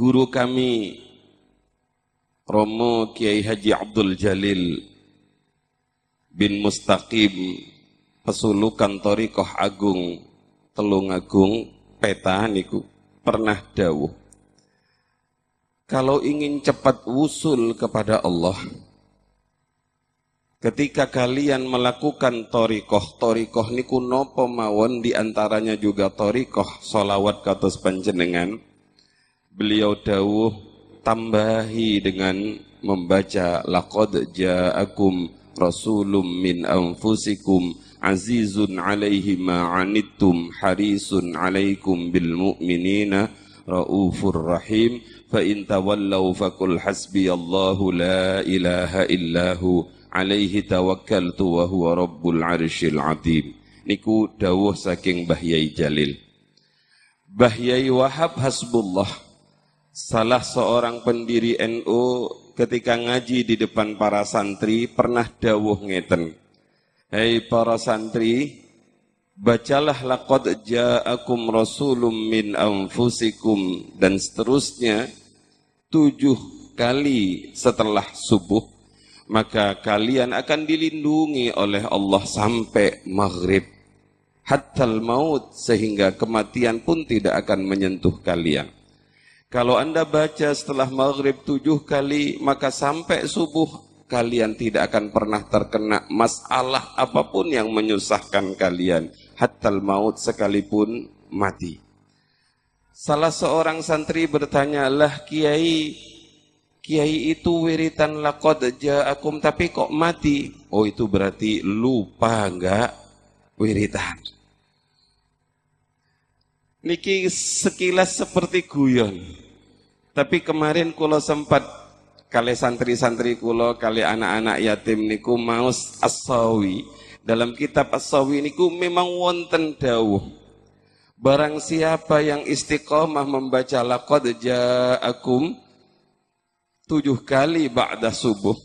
guru kami Romo Kiai Haji Abdul Jalil bin Mustaqim pesulukan Torikoh Agung Telung Agung peta niku pernah dawuh kalau ingin cepat wusul kepada Allah Ketika kalian melakukan torikoh, torikoh niku nopo mawon di antaranya juga torikoh solawat katus panjenengan. Beliau dawuh tambahi dengan membaca laqad ja'akum rasulum min anfusikum azizun alaihi ma anittum harisun alaikum bil mu'minina raufur rahim. Fa in tawallaw fakul hasbiyallahu la ilaha illahu alaihi tawakkaltu wa huwa rabbul arsyil azim niku dawuh saking Bahyai Jalil. Bahyai Wahab Hasbullah salah seorang pendiri NU ketika ngaji di depan para santri pernah dawuh ngeten Hei para santri bacalah laqad ja'akum rasulun min anfusikum dan seterusnya tujuh kali setelah subuh maka kalian akan dilindungi oleh Allah sampai maghrib hatta maut sehingga kematian pun tidak akan menyentuh kalian. Kalau anda baca setelah maghrib tujuh kali maka sampai subuh kalian tidak akan pernah terkena masalah apa pun yang menyusahkan kalian hatta maut sekalipun mati. Salah seorang santri bertanya, lah kiai Kiai itu wiritan lakod ja'akum tapi kok mati? Oh itu berarti lupa enggak wiritan. Niki sekilas seperti guyon. Tapi kemarin kulo sempat kali santri-santri kulo, kali anak-anak yatim niku maus asawi. Dalam kitab asawi niku memang wonten dawuh. Barang siapa yang istiqomah membaca laqad ja'akum tujuh kali ba'da subuh,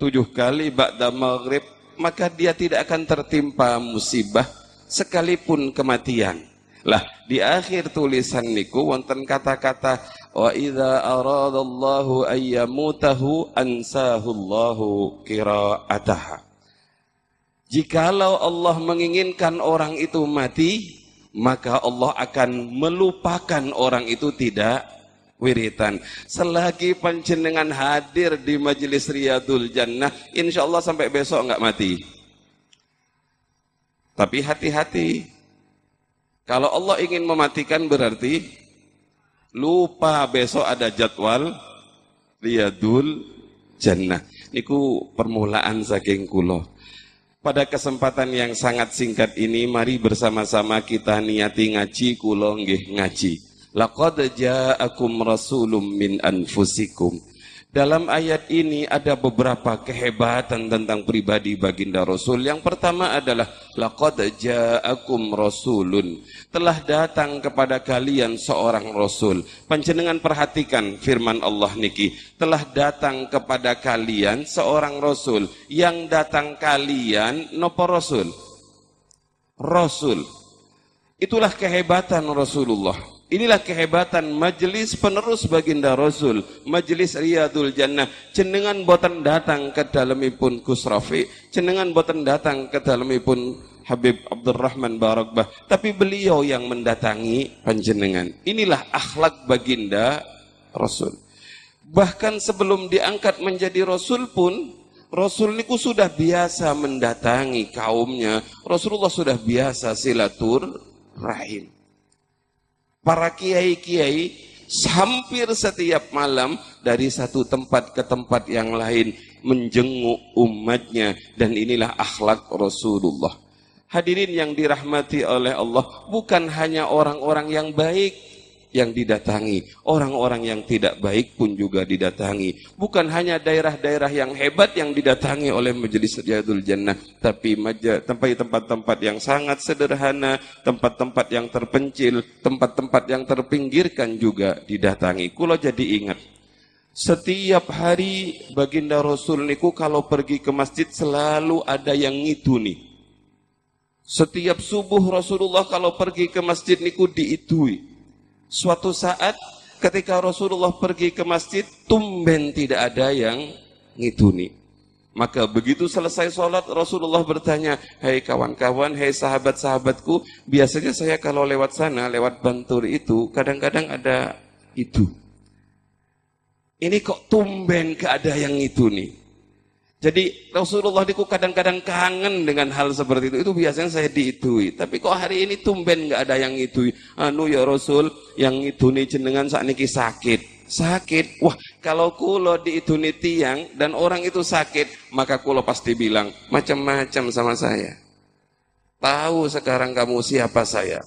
tujuh kali ba'da maghrib, maka dia tidak akan tertimpa musibah sekalipun kematian. Lah, di akhir tulisan niku wonten kata-kata wa idza aradallahu ayyamutahu ansahu Allahu qira'ataha. Jikalau Allah menginginkan orang itu mati, maka Allah akan melupakan orang itu tidak wiritan. Selagi panjenengan hadir di majelis Riyadul Jannah, insya Allah sampai besok nggak mati. Tapi hati-hati. Kalau Allah ingin mematikan berarti lupa besok ada jadwal Riyadul Jannah. Niku permulaan saking kulo. Pada kesempatan yang sangat singkat ini, mari bersama-sama kita niati ngaji kulo nggih ngaji. Laqad ja'akum rasulun min anfusikum. Dalam ayat ini ada beberapa kehebatan tentang pribadi baginda Rasul. Yang pertama adalah laqad ja'akum rasulun. Telah datang kepada kalian seorang rasul. Panjenengan perhatikan firman Allah niki. Telah datang kepada kalian seorang rasul. Yang datang kalian nopo rasul? Rasul. Itulah kehebatan Rasulullah. Inilah kehebatan majelis penerus baginda Rasul, majelis Riyadul Jannah. Cendengan boten datang ke dalamipun Kusrafi, cendengan boten datang ke dalamipun Habib Abdurrahman Barakbah, tapi beliau yang mendatangi panjenengan. Inilah akhlak baginda Rasul. Bahkan sebelum diangkat menjadi Rasul pun, Rasul niku sudah biasa mendatangi kaumnya. Rasulullah sudah biasa silatur rahim para kiai-kiai hampir setiap malam dari satu tempat ke tempat yang lain menjenguk umatnya dan inilah akhlak Rasulullah. Hadirin yang dirahmati oleh Allah, bukan hanya orang-orang yang baik yang didatangi, orang-orang yang tidak baik pun juga didatangi. Bukan hanya daerah-daerah yang hebat yang didatangi oleh Majelis Riyadul Jannah, tapi tempat-tempat yang sangat sederhana, tempat-tempat yang terpencil, tempat-tempat yang terpinggirkan juga didatangi. Kulo jadi ingat, setiap hari baginda Rasul niku kalau pergi ke masjid selalu ada yang ngituni. Setiap subuh Rasulullah kalau pergi ke masjid niku diitui. Suatu saat ketika Rasulullah pergi ke masjid, tumben tidak ada yang ngituni. Maka begitu selesai sholat Rasulullah bertanya, Hei kawan-kawan, hei sahabat-sahabatku, biasanya saya kalau lewat sana, lewat Bantur itu, kadang-kadang ada itu. Ini kok tumben ada yang itu nih. Jadi Rasulullah itu kadang-kadang kangen dengan hal seperti itu. Itu biasanya saya diitui. Tapi kok hari ini tumben nggak ada yang itu. Anu ya Rasul, yang itu nih jenengan saat niki sakit. Sakit. Wah, kalau kulo diituni tiang dan orang itu sakit, maka kulo pasti bilang macam-macam sama saya. Tahu sekarang kamu siapa saya.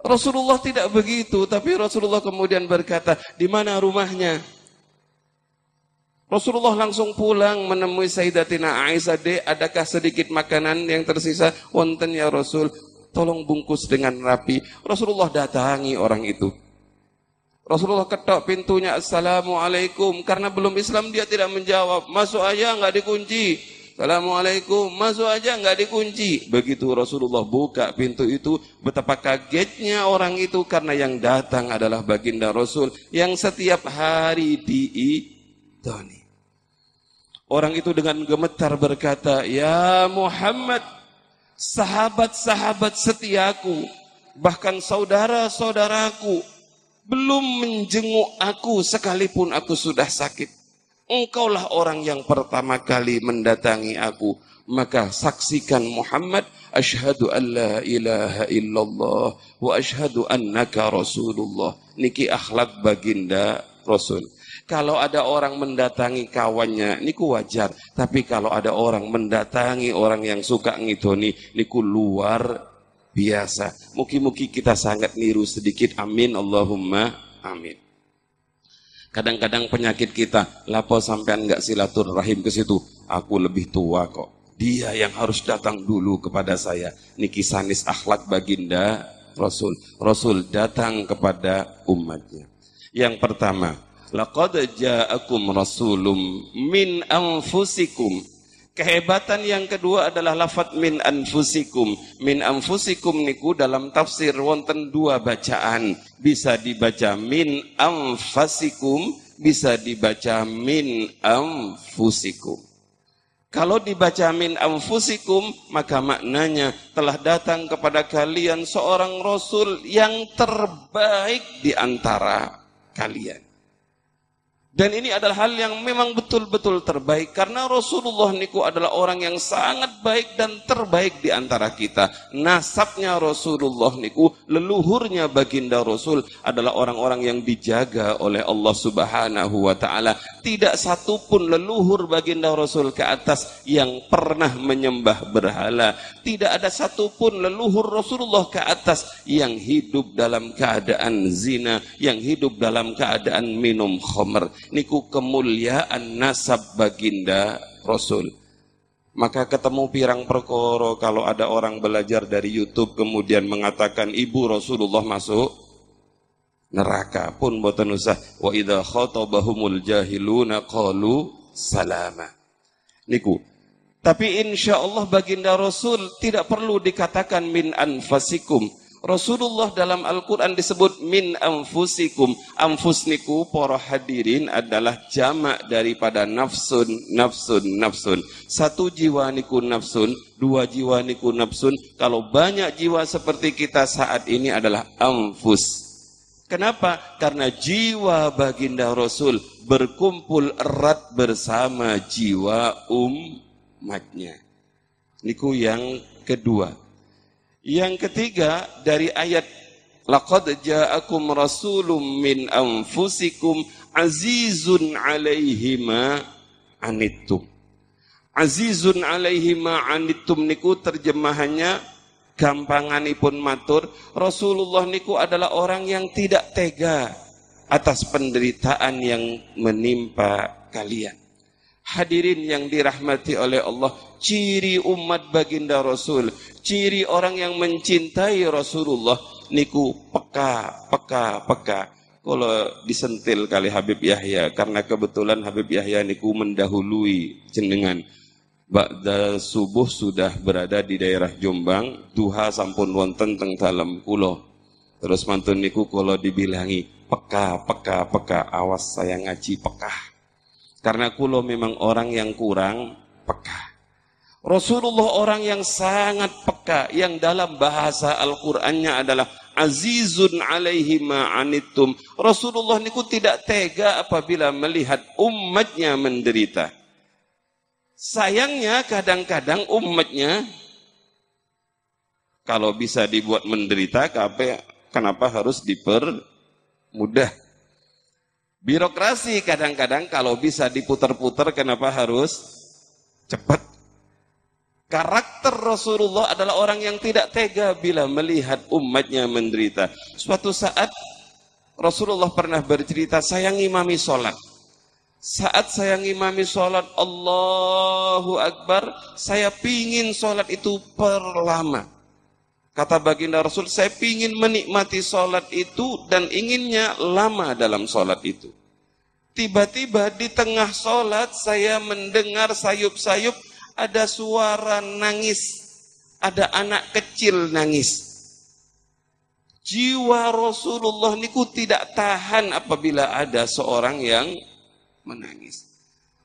Rasulullah tidak begitu, tapi Rasulullah kemudian berkata, di mana rumahnya? Rasulullah langsung pulang menemui Sayyidatina Aisyah, "Dek, adakah sedikit makanan yang tersisa?" "Wonten ya Rasul." Tolong bungkus dengan rapi. Rasulullah datangi orang itu. Rasulullah ketok pintunya, Assalamualaikum. Karena belum Islam dia tidak menjawab. Masuk aja nggak dikunci. Assalamualaikum. Masuk aja nggak dikunci. Begitu Rasulullah buka pintu itu, betapa kagetnya orang itu karena yang datang adalah baginda Rasul yang setiap hari diidoni. Orang itu dengan gemetar berkata, Ya Muhammad, sahabat-sahabat setiaku, bahkan saudara-saudaraku, belum menjenguk aku sekalipun aku sudah sakit. Engkaulah orang yang pertama kali mendatangi aku. Maka saksikan Muhammad, Ashadu an la ilaha illallah, wa ashadu annaka rasulullah. Niki akhlak baginda Rasul. Kalau ada orang mendatangi kawannya, niku wajar. Tapi kalau ada orang mendatangi orang yang suka ngidoni, niku luar biasa. Mugi-mugi kita sangat niru sedikit. Amin. Allahumma amin. Kadang-kadang penyakit kita, lapo sampean nggak silaturahim ke situ. Aku lebih tua kok. Dia yang harus datang dulu kepada saya. Niki sanis akhlak baginda Rasul. Rasul datang kepada umatnya. Yang pertama, Laqad ja'akum rasulum min anfusikum. Kehebatan yang kedua adalah lafat min anfusikum. Min anfusikum niku dalam tafsir wonten dua bacaan. Bisa dibaca min anfasikum, bisa dibaca min anfusikum. Kalau dibaca min anfusikum, maka maknanya telah datang kepada kalian seorang rasul yang terbaik di antara kalian. Dan ini adalah hal yang memang betul-betul terbaik karena Rasulullah niku adalah orang yang sangat baik dan terbaik di antara kita. Nasabnya Rasulullah niku leluhurnya baginda Rasul adalah orang-orang yang dijaga oleh Allah Subhanahu wa taala. Tidak satu pun leluhur baginda Rasul ke atas yang pernah menyembah berhala. Tidak ada satu pun leluhur Rasulullah ke atas yang hidup dalam keadaan zina, yang hidup dalam keadaan minum khamr niku kemuliaan nasab baginda Rasul. Maka ketemu pirang perkoro kalau ada orang belajar dari YouTube kemudian mengatakan ibu Rasulullah masuk neraka pun boten usah wa idza khatabahumul jahiluna qalu salama. Niku tapi insya Allah baginda Rasul tidak perlu dikatakan min anfasikum Rasulullah dalam Al-Quran disebut min anfusikum. Anfus niku para hadirin adalah jamak daripada nafsun, nafsun, nafsun. Satu jiwa niku nafsun, dua jiwa niku nafsun. Kalau banyak jiwa seperti kita saat ini adalah anfus. Kenapa? Karena jiwa baginda Rasul berkumpul erat bersama jiwa umatnya. Niku yang kedua. Yang ketiga dari ayat laqad ja'akum rasulun min anfusikum azizun 'alaihi ma anittum. Azizun 'alaihi ma anittum niku terjemahannya gampanganipun matur Rasulullah niku adalah orang yang tidak tega atas penderitaan yang menimpa kalian. Hadirin yang dirahmati oleh Allah, ciri umat baginda Rasul, ciri orang yang mencintai Rasulullah niku peka, peka, peka. Kalau disentil kali Habib Yahya, karena kebetulan Habib Yahya niku mendahului jenengan. Ba'da subuh sudah berada di daerah Jombang, duha sampun wonten teng dalam kulo. Terus mantun niku kalau dibilangi peka, peka, peka, awas saya ngaji peka. Karena kulo memang orang yang kurang peka. Rasulullah orang yang sangat peka, yang dalam bahasa Al-Qur'annya adalah azizun alaihi ma'anittum. Rasulullah niku tidak tega apabila melihat umatnya menderita. Sayangnya kadang-kadang umatnya kalau bisa dibuat menderita, kenapa harus dipermudah? Birokrasi kadang-kadang kalau bisa diputar-putar, kenapa harus cepat? Karakter Rasulullah adalah orang yang tidak tega bila melihat umatnya menderita. Suatu saat Rasulullah pernah bercerita, saya ngimami sholat. Saat saya ngimami sholat, Allahu Akbar, saya pingin sholat itu perlama. Kata baginda Rasul, saya pingin menikmati sholat itu dan inginnya lama dalam sholat itu. Tiba-tiba di tengah sholat saya mendengar sayup-sayup ada suara nangis, ada anak kecil nangis. Jiwa Rasulullah niku tidak tahan apabila ada seorang yang menangis.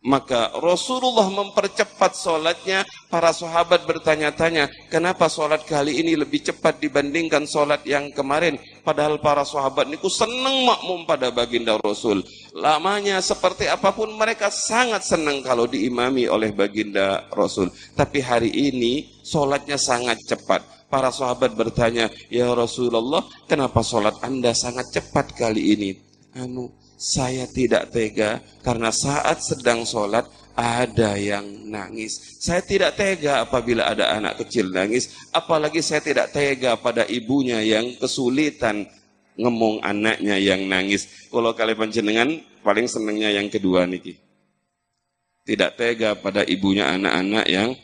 Maka Rasulullah mempercepat sholatnya, para sahabat bertanya-tanya, kenapa sholat kali ini lebih cepat dibandingkan sholat yang kemarin? Padahal para sahabat niku senang makmum pada baginda Rasul. Lamanya seperti apa pun mereka sangat senang kalau diimami oleh baginda Rasul. Tapi hari ini sholatnya sangat cepat. Para sahabat bertanya, Ya Rasulullah, kenapa sholat anda sangat cepat kali ini? Anu, saya tidak tega karena saat sedang sholat ada yang nangis. Saya tidak tega apabila ada anak kecil nangis, apalagi saya tidak tega pada ibunya yang kesulitan ngemong anaknya yang nangis. Kalau kalian panjenengan paling senangnya yang kedua niki. Tidak tega pada ibunya anak-anak yang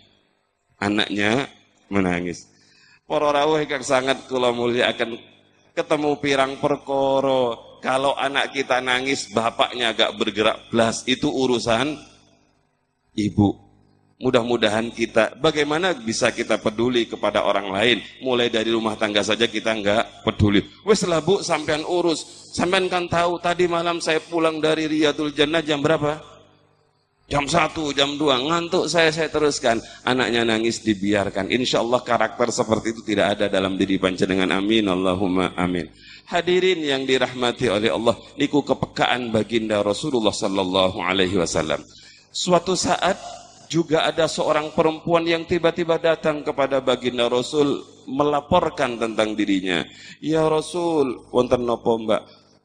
anaknya menangis. Para rawuh sangat kula mulia akan ketemu pirang perkoro kalau anak kita nangis, bapaknya agak bergerak belas, itu urusan ibu. Mudah-mudahan kita, bagaimana bisa kita peduli kepada orang lain? Mulai dari rumah tangga saja kita nggak peduli. Wes lah bu, sampean urus. Sampean kan tahu, tadi malam saya pulang dari Riyadul Jannah jam berapa? Jam satu, jam dua, ngantuk saya, saya teruskan. Anaknya nangis dibiarkan. Insya Allah karakter seperti itu tidak ada dalam diri panjenengan. Amin. Allahumma amin. Hadirin yang dirahmati oleh Allah, niku kepekaan baginda Rasulullah sallallahu alaihi wasallam. Suatu saat juga ada seorang perempuan yang tiba-tiba datang kepada baginda Rasul melaporkan tentang dirinya. Ya Rasul, wonten napa Mbak?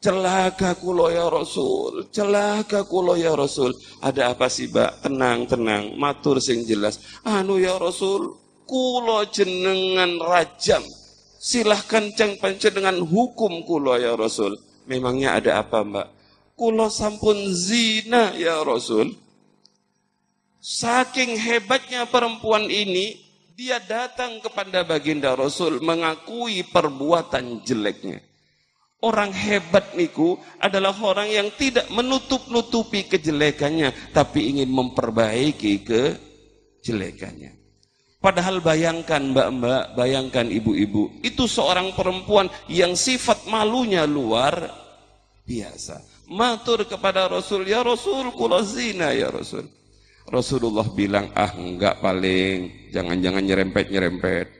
Celaka kulo ya Rasul, celaka kulo ya Rasul. Ada apa sih, Mbak? Tenang, tenang, matur sing jelas. Anu ya Rasul, kulo jenengan rajam silahkan ceng dengan hukum kulo ya Rasul. Memangnya ada apa mbak? Kulo sampun zina ya Rasul. Saking hebatnya perempuan ini, dia datang kepada baginda Rasul mengakui perbuatan jeleknya. Orang hebat niku adalah orang yang tidak menutup-nutupi kejelekannya, tapi ingin memperbaiki kejelekannya. Padahal bayangkan mbak-mbak, bayangkan ibu-ibu, itu seorang perempuan yang sifat malunya luar biasa. Matur kepada Rasul, ya Rasul, kula zina ya Rasul. Rasulullah bilang, ah enggak paling, jangan-jangan nyerempet-nyerempet.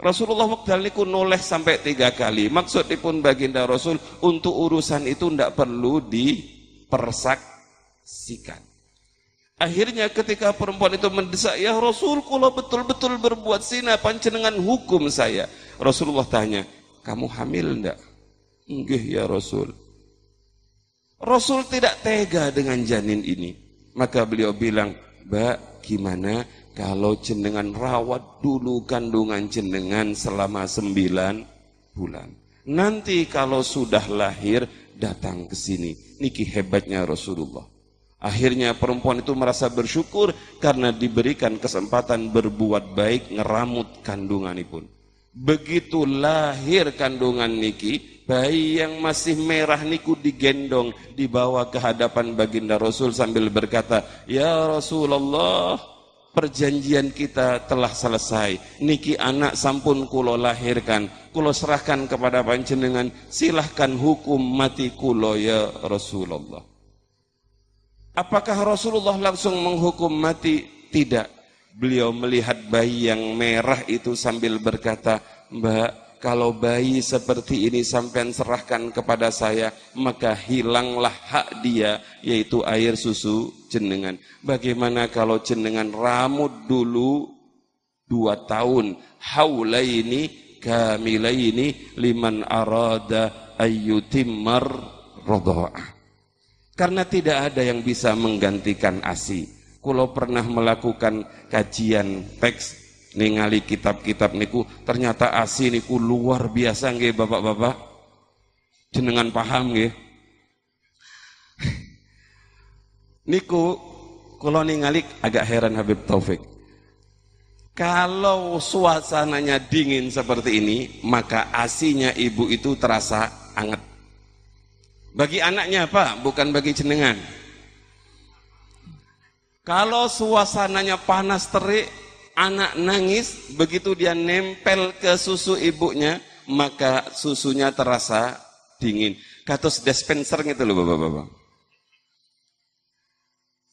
Rasulullah waktu niku noleh sampai tiga kali. Maksudipun baginda Rasul untuk urusan itu tidak perlu dipersaksikan. Akhirnya ketika perempuan itu mendesak, ya Rasul, kalau betul-betul berbuat zina, pancenengan hukum saya. Rasulullah tanya, kamu hamil enggak? Enggak ya Rasul. Rasul tidak tega dengan janin ini. Maka beliau bilang, Mbak, gimana kalau jenengan rawat dulu kandungan jenengan selama sembilan bulan. Nanti kalau sudah lahir, datang ke sini. Niki hebatnya Rasulullah. Akhirnya perempuan itu merasa bersyukur karena diberikan kesempatan berbuat baik ngeramut kandungan pun. Begitu lahir kandungan niki, bayi yang masih merah niku digendong dibawa ke hadapan baginda Rasul sambil berkata, "Ya Rasulullah, perjanjian kita telah selesai. Niki anak sampun kulo lahirkan, kulo serahkan kepada panjenengan, silahkan hukum mati kulo ya Rasulullah. Apakah Rasulullah langsung menghukum mati? Tidak. Beliau melihat bayi yang merah itu sambil berkata, Mbak, kalau bayi seperti ini sampai serahkan kepada saya, maka hilanglah hak dia, yaitu air susu jenengan. Bagaimana kalau jenengan ramut dulu dua tahun, haulaini kamilaini liman arada ayyutimmar rodha'ah. Karena tidak ada yang bisa menggantikan ASI. Kulo pernah melakukan kajian teks ningali kitab-kitab niku ternyata asi niku luar biasa nggih bapak-bapak. Jenengan paham nggih? Niku kalau ningali agak heran Habib Taufik. Kalau suasananya dingin seperti ini maka asinya ibu itu terasa anget. Bagi anaknya apa bukan bagi jenengan kalau suasananya panas terik anak nangis, begitu dia nempel ke susu ibunya, maka susunya terasa dingin. Katus dispenser gitu loh bapak-bapak.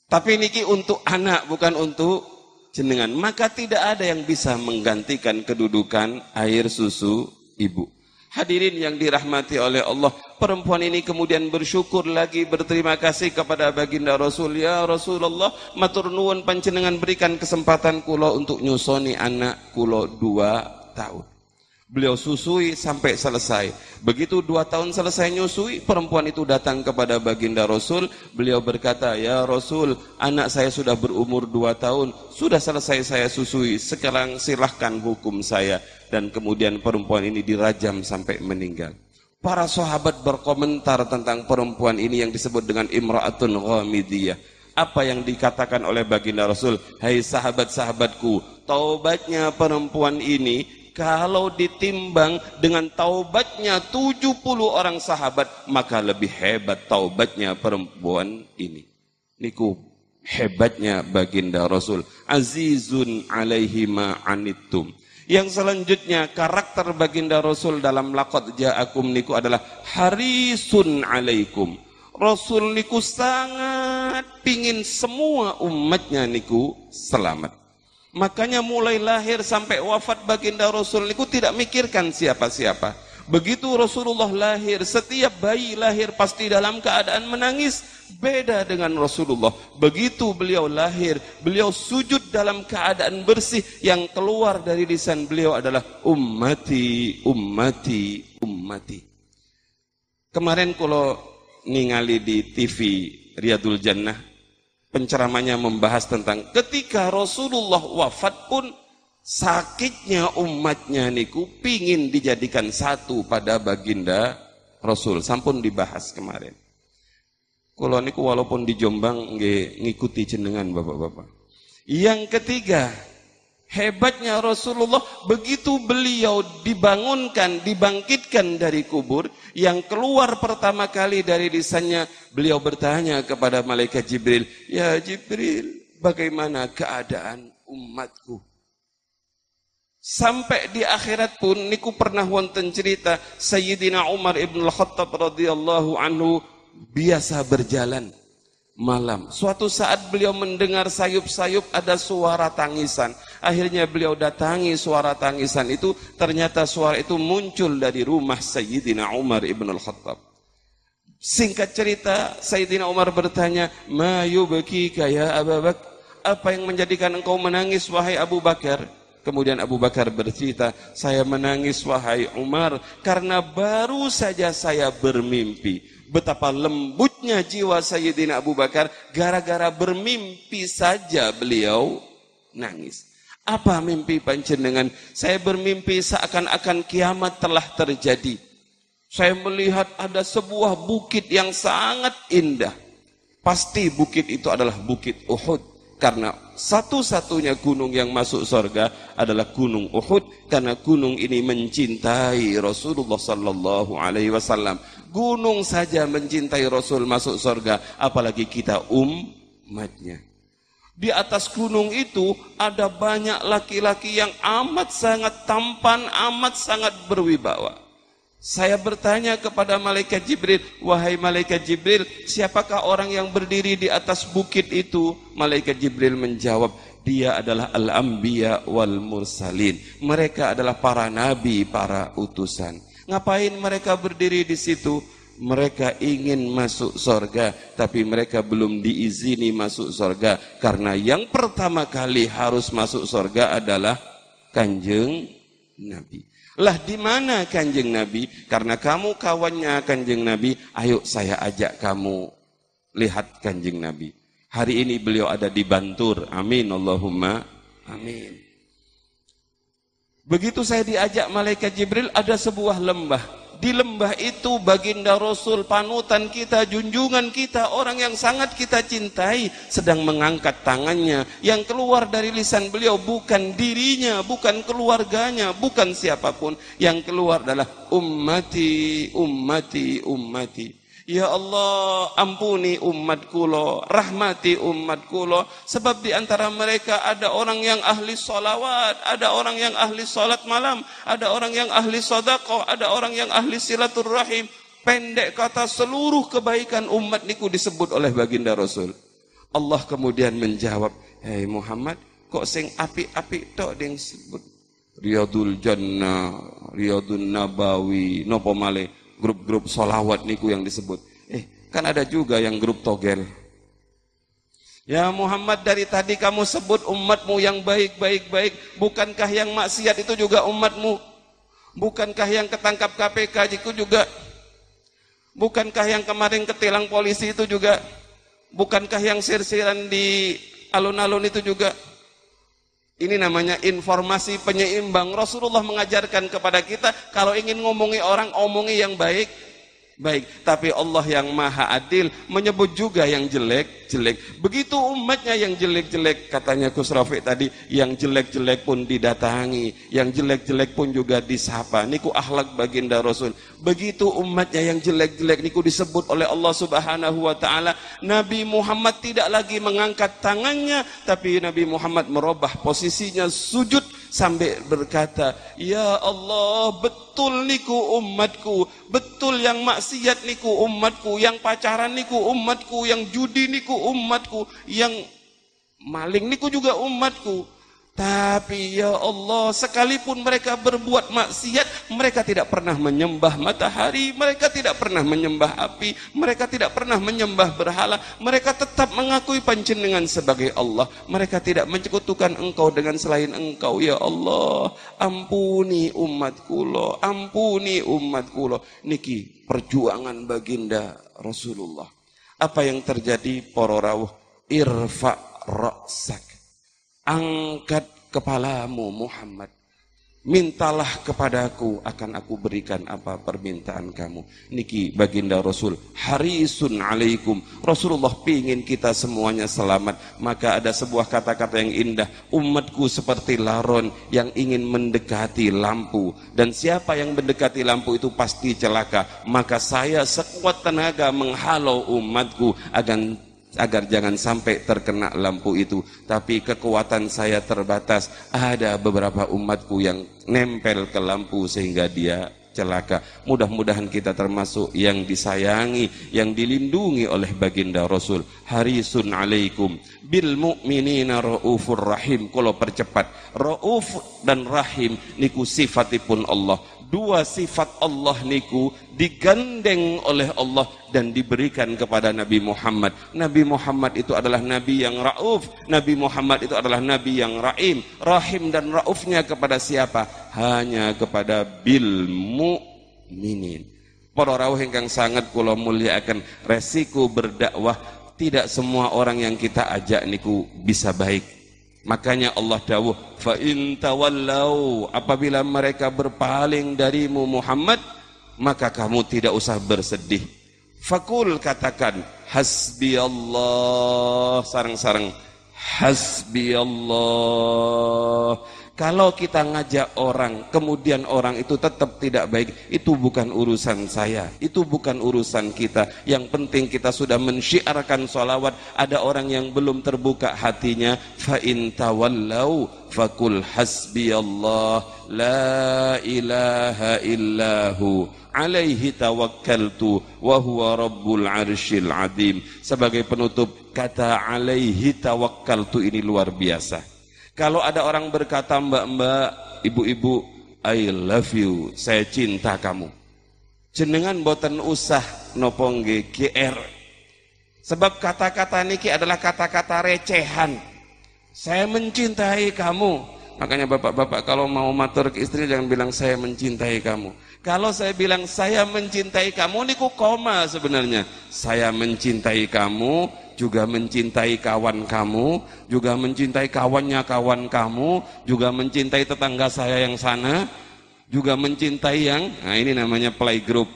Tapi niki untuk anak bukan untuk jenengan. Maka tidak ada yang bisa menggantikan kedudukan air susu ibu. Hadirin yang dirahmati oleh Allah, perempuan ini kemudian bersyukur lagi berterima kasih kepada baginda Rasul. Ya Rasulullah, matur nuwun panjenengan berikan kesempatan kulo untuk nyusoni anak kulo dua tahun. Beliau susui sampai selesai. Begitu dua tahun selesai nyusui, perempuan itu datang kepada baginda Rasul. Beliau berkata, Ya Rasul, anak saya sudah berumur dua tahun. Sudah selesai saya susui. Sekarang silahkan hukum saya. Dan kemudian perempuan ini dirajam sampai meninggal. Para sahabat berkomentar tentang perempuan ini yang disebut dengan Imra'atun Ghamidiyah. Apa yang dikatakan oleh baginda Rasul? Hai sahabat-sahabatku, taubatnya perempuan ini kalau ditimbang dengan taubatnya 70 orang sahabat, maka lebih hebat taubatnya perempuan ini. Niku hebatnya baginda Rasul. Azizun alaihi ma anittum. Yang selanjutnya karakter baginda Rasul dalam lakot ja'akum niku adalah harisun alaikum. Rasul niku sangat pingin semua umatnya niku selamat. Makanya mulai lahir sampai wafat baginda Rasul itu tidak mikirkan siapa-siapa. Begitu Rasulullah lahir, setiap bayi lahir pasti dalam keadaan menangis. Beda dengan Rasulullah. Begitu beliau lahir, beliau sujud dalam keadaan bersih. Yang keluar dari lisan beliau adalah ummati, ummati, ummati. Kemarin kalau ningali di TV Riyadul Jannah, penceramanya membahas tentang ketika Rasulullah wafat pun sakitnya umatnya niku pingin dijadikan satu pada baginda Rasul. Sampun dibahas kemarin. Kalau niku walaupun di Jombang ngikuti jenengan bapak-bapak. Yang ketiga, Hebatnya Rasulullah begitu beliau dibangunkan, dibangkitkan dari kubur, yang keluar pertama kali dari lisannya beliau bertanya kepada malaikat Jibril, "Ya Jibril, bagaimana keadaan umatku?" Sampai di akhirat pun niku pernah wonten cerita Sayyidina Umar ibn al-Khattab radhiyallahu anhu biasa berjalan malam. Suatu saat beliau mendengar sayup-sayup ada suara tangisan. Akhirnya beliau datangi suara tangisan itu, ternyata suara itu muncul dari rumah Sayyidina Umar ibn al-Khattab. Singkat cerita, Sayyidina Umar bertanya, Ma yubakika ya Abu Bakar? Apa yang menjadikan engkau menangis wahai Abu Bakar? Kemudian Abu Bakar bercerita, saya menangis wahai Umar karena baru saja saya bermimpi. Betapa lembutnya jiwa Sayyidina Abu Bakar gara-gara bermimpi saja beliau nangis. Apa mimpi panjenengan? Saya bermimpi seakan-akan kiamat telah terjadi. Saya melihat ada sebuah bukit yang sangat indah. Pasti bukit itu adalah bukit Uhud. Karena satu-satunya gunung yang masuk surga adalah gunung Uhud. Karena gunung ini mencintai Rasulullah Sallallahu Alaihi Wasallam. Gunung saja mencintai Rasul masuk surga. Apalagi kita umatnya. Di atas gunung itu ada banyak laki-laki yang amat sangat tampan, amat sangat berwibawa. Saya bertanya kepada malaikat Jibril, wahai malaikat Jibril, siapakah orang yang berdiri di atas bukit itu? Malaikat Jibril menjawab, dia adalah al-anbiya wal mursalin. Mereka adalah para nabi, para utusan. Ngapain mereka berdiri di situ? Mereka ingin masuk sorga, tapi mereka belum diizini masuk sorga. Karena yang pertama kali harus masuk sorga adalah kanjeng Nabi. Lah di mana kanjeng Nabi? Karena kamu kawannya kanjeng Nabi, ayo saya ajak kamu lihat kanjeng Nabi. Hari ini beliau ada di Bantur. Amin Allahumma. Amin. Begitu saya diajak malaikat Jibril ada sebuah lembah di lembah itu baginda Rasul panutan kita, junjungan kita, orang yang sangat kita cintai sedang mengangkat tangannya. Yang keluar dari lisan beliau bukan dirinya, bukan keluarganya, bukan siapa pun. Yang keluar adalah ummati, ummati, ummati. Ya Allah, ampuni umat kulo, rahmati umat kulo. Sebab di antara mereka ada orang yang ahli solawat, ada orang yang ahli solat malam, ada orang yang ahli sodakoh, ada orang yang ahli silaturrahim. Pendek kata seluruh kebaikan umat niku disebut oleh baginda Rasul. Allah kemudian menjawab, Hei Muhammad, kok sing api-api tok yang sebut Riyadul Jannah, Riyadul Nabawi, nopo male grup-grup solawat niku yang disebut. Eh, kan ada juga yang grup togel. Ya Muhammad dari tadi kamu sebut umatmu yang baik-baik-baik. Bukankah yang maksiat itu juga umatmu? Bukankah yang ketangkap KPK itu juga? Bukankah yang kemarin ketilang polisi itu juga? Bukankah yang sir-siran di alun-alun itu juga? Ini namanya informasi penyeimbang. Rasulullah mengajarkan kepada kita kalau ingin ngomongi orang, omongi yang baik, baik. Tapi Allah yang maha adil menyebut juga yang jelek, jelek. Begitu umatnya yang jelek-jelek, katanya Gus Rafiq tadi, yang jelek-jelek pun didatangi, yang jelek-jelek pun juga disapa. Niku akhlak baginda Rasul. Begitu umatnya yang jelek-jelek niku disebut oleh Allah Subhanahu wa taala, Nabi Muhammad tidak lagi mengangkat tangannya, tapi Nabi Muhammad merubah posisinya sujud sampai berkata, "Ya Allah, betul niku umatku, betul yang maksiat niku umatku, yang pacaran niku umatku, yang judi niku umatku, yang maling niku juga umatku." Tapi ya Allah, sekalipun mereka berbuat maksiat, mereka tidak pernah menyembah matahari, mereka tidak pernah menyembah api, mereka tidak pernah menyembah berhala, mereka tetap mengakui panjenengan sebagai Allah. Mereka tidak mencekutukan engkau dengan selain engkau. Ya Allah, ampuni umatku lo, ampuni umatku lo. Niki perjuangan baginda Rasulullah. Apa yang terjadi para rawuh? Irfa ra'sak angkat kepalamu Muhammad. Mintalah kepadaku akan aku berikan apa permintaan kamu. Niki baginda Rasul harisun alaikum. Rasulullah pingin kita semuanya selamat. Maka ada sebuah kata-kata yang indah. Umatku seperti laron yang ingin mendekati lampu. Dan siapa yang mendekati lampu itu pasti celaka. Maka saya sekuat tenaga menghalau umatku agar agar jangan sampai terkena lampu itu. Tapi kekuatan saya terbatas. Ada beberapa umatku yang nempel ke lampu sehingga dia celaka. Mudah-mudahan kita termasuk yang disayangi, yang dilindungi oleh baginda Rasul. Harisun alaikum bil mu'minina raufur rahim. Kalau percepat, rauf dan rahim niku sifatipun Allah dua sifat Allah niku digandeng oleh Allah dan diberikan kepada Nabi Muhammad. Nabi Muhammad itu adalah nabi yang rauf, Nabi Muhammad itu adalah nabi yang rahim. Rahim dan raufnya kepada siapa? Hanya kepada bil mu'minin. Para rawuh ingkang sangat kula mulyakaken resiko berdakwah tidak semua orang yang kita ajak niku bisa baik Makanya Allah dawuh, fa in tawallau apabila mereka berpaling darimu Muhammad, maka kamu tidak usah bersedih. Fakul katakan, hasbi Allah sarang-sarang hasbi Allah Kalau kita ngajak orang, kemudian orang itu tetap tidak baik, itu bukan urusan saya, itu bukan urusan kita. Yang penting kita sudah mensyiarkan salawat, ada orang yang belum terbuka hatinya, fa in tawallau fakul hasbiyallah la ilaha illahu alaihi tawakkaltu wa huwa rabbul arsyil adim. Sebagai penutup, kata alaihi tawakkaltu ini luar biasa kalau ada orang berkata mbak-mbak, ibu-ibu, I love you, saya cinta kamu. Jenengan boten usah nopongge GR. Sebab kata-kata niki adalah kata-kata recehan. Saya mencintai kamu. Makanya bapak-bapak kalau mau matur ke istri jangan bilang saya mencintai kamu. Kalau saya bilang saya mencintai kamu, niku koma sebenarnya. Saya mencintai kamu, juga mencintai kawan kamu, juga mencintai kawannya kawan kamu, juga mencintai tetangga saya yang sana, juga mencintai yang, nah ini namanya playgroup.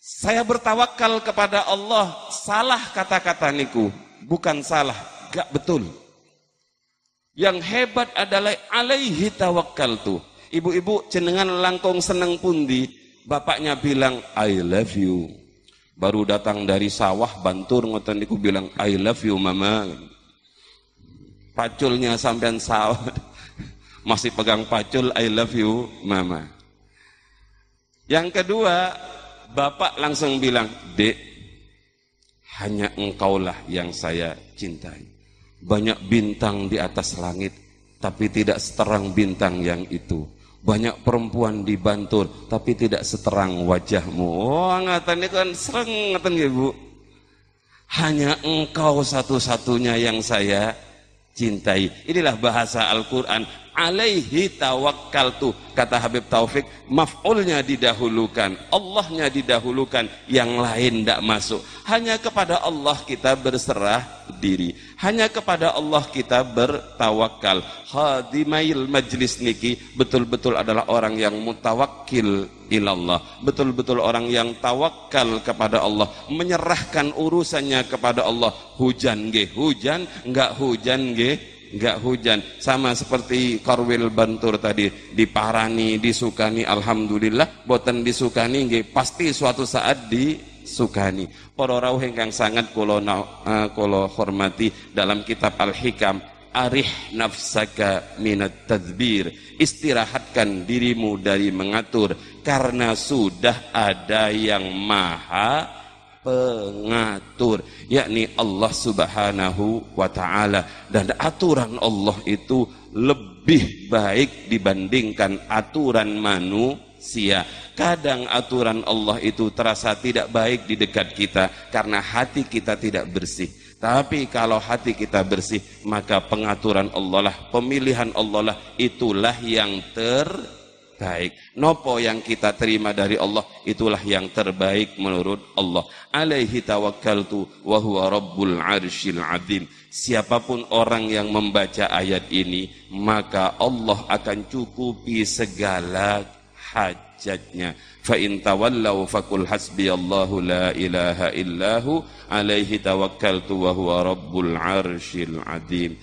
Saya bertawakal kepada Allah, salah kata-kata niku, bukan salah, gak betul. Yang hebat adalah alaihi tawakal tuh. Ibu-ibu cenengan langkong seneng pundi, bapaknya bilang I love you baru datang dari sawah bantur ngoten niku bilang I love you mama. Paculnya sampean sawah. Masih pegang pacul I love you mama. Yang kedua bapak langsung bilang dek hanya engkaulah yang saya cintai. Banyak bintang di atas langit tapi tidak seterang bintang yang itu banyak perempuan dibantur tapi tidak seterang wajahmu. Oh, ngatan ini kan sereng ngatan ya, Bu. Hanya engkau satu-satunya yang saya cintai. Inilah bahasa Al-Qur'an alaihi tawakkaltu kata Habib Taufik maf'ulnya didahulukan Allahnya didahulukan yang lain tidak masuk hanya kepada Allah kita berserah diri hanya kepada Allah kita bertawakal. Hadimail majlis niki betul-betul adalah orang yang mutawakkil ilallah. Betul-betul orang yang tawakal kepada Allah. Menyerahkan urusannya kepada Allah. Hujan ge hujan. Enggak hujan ge nggak hujan. Sama seperti Korwil Bantur tadi. Diparani disukani alhamdulillah. Boten disukani nggih. Pasti suatu saat disukani para rawuh ingkang sangat kula uh, kula hormati dalam kitab Al-Hikam arih nafsaka minat tadbir. Istirahatkan dirimu dari mengatur karena sudah ada yang maha pengatur yakni Allah Subhanahu wa taala. Dan aturan Allah itu lebih baik dibandingkan aturan manusia kadang aturan Allah itu terasa tidak baik di dekat kita karena hati kita tidak bersih tapi kalau hati kita bersih maka pengaturan Allah lah pemilihan Allah lah itulah yang ter baik. Nopo yang kita terima dari Allah itulah yang terbaik menurut Allah. Alaihi tawakkaltu wa huwa rabbul arsyil azim. Siapa pun orang yang membaca ayat ini, maka Allah akan cukupi segala hajatnya. Fa in tawallau fakul hasbiyallahu la ilaha illahu alaihi tawakkaltu wa huwa rabbul arsyil azim.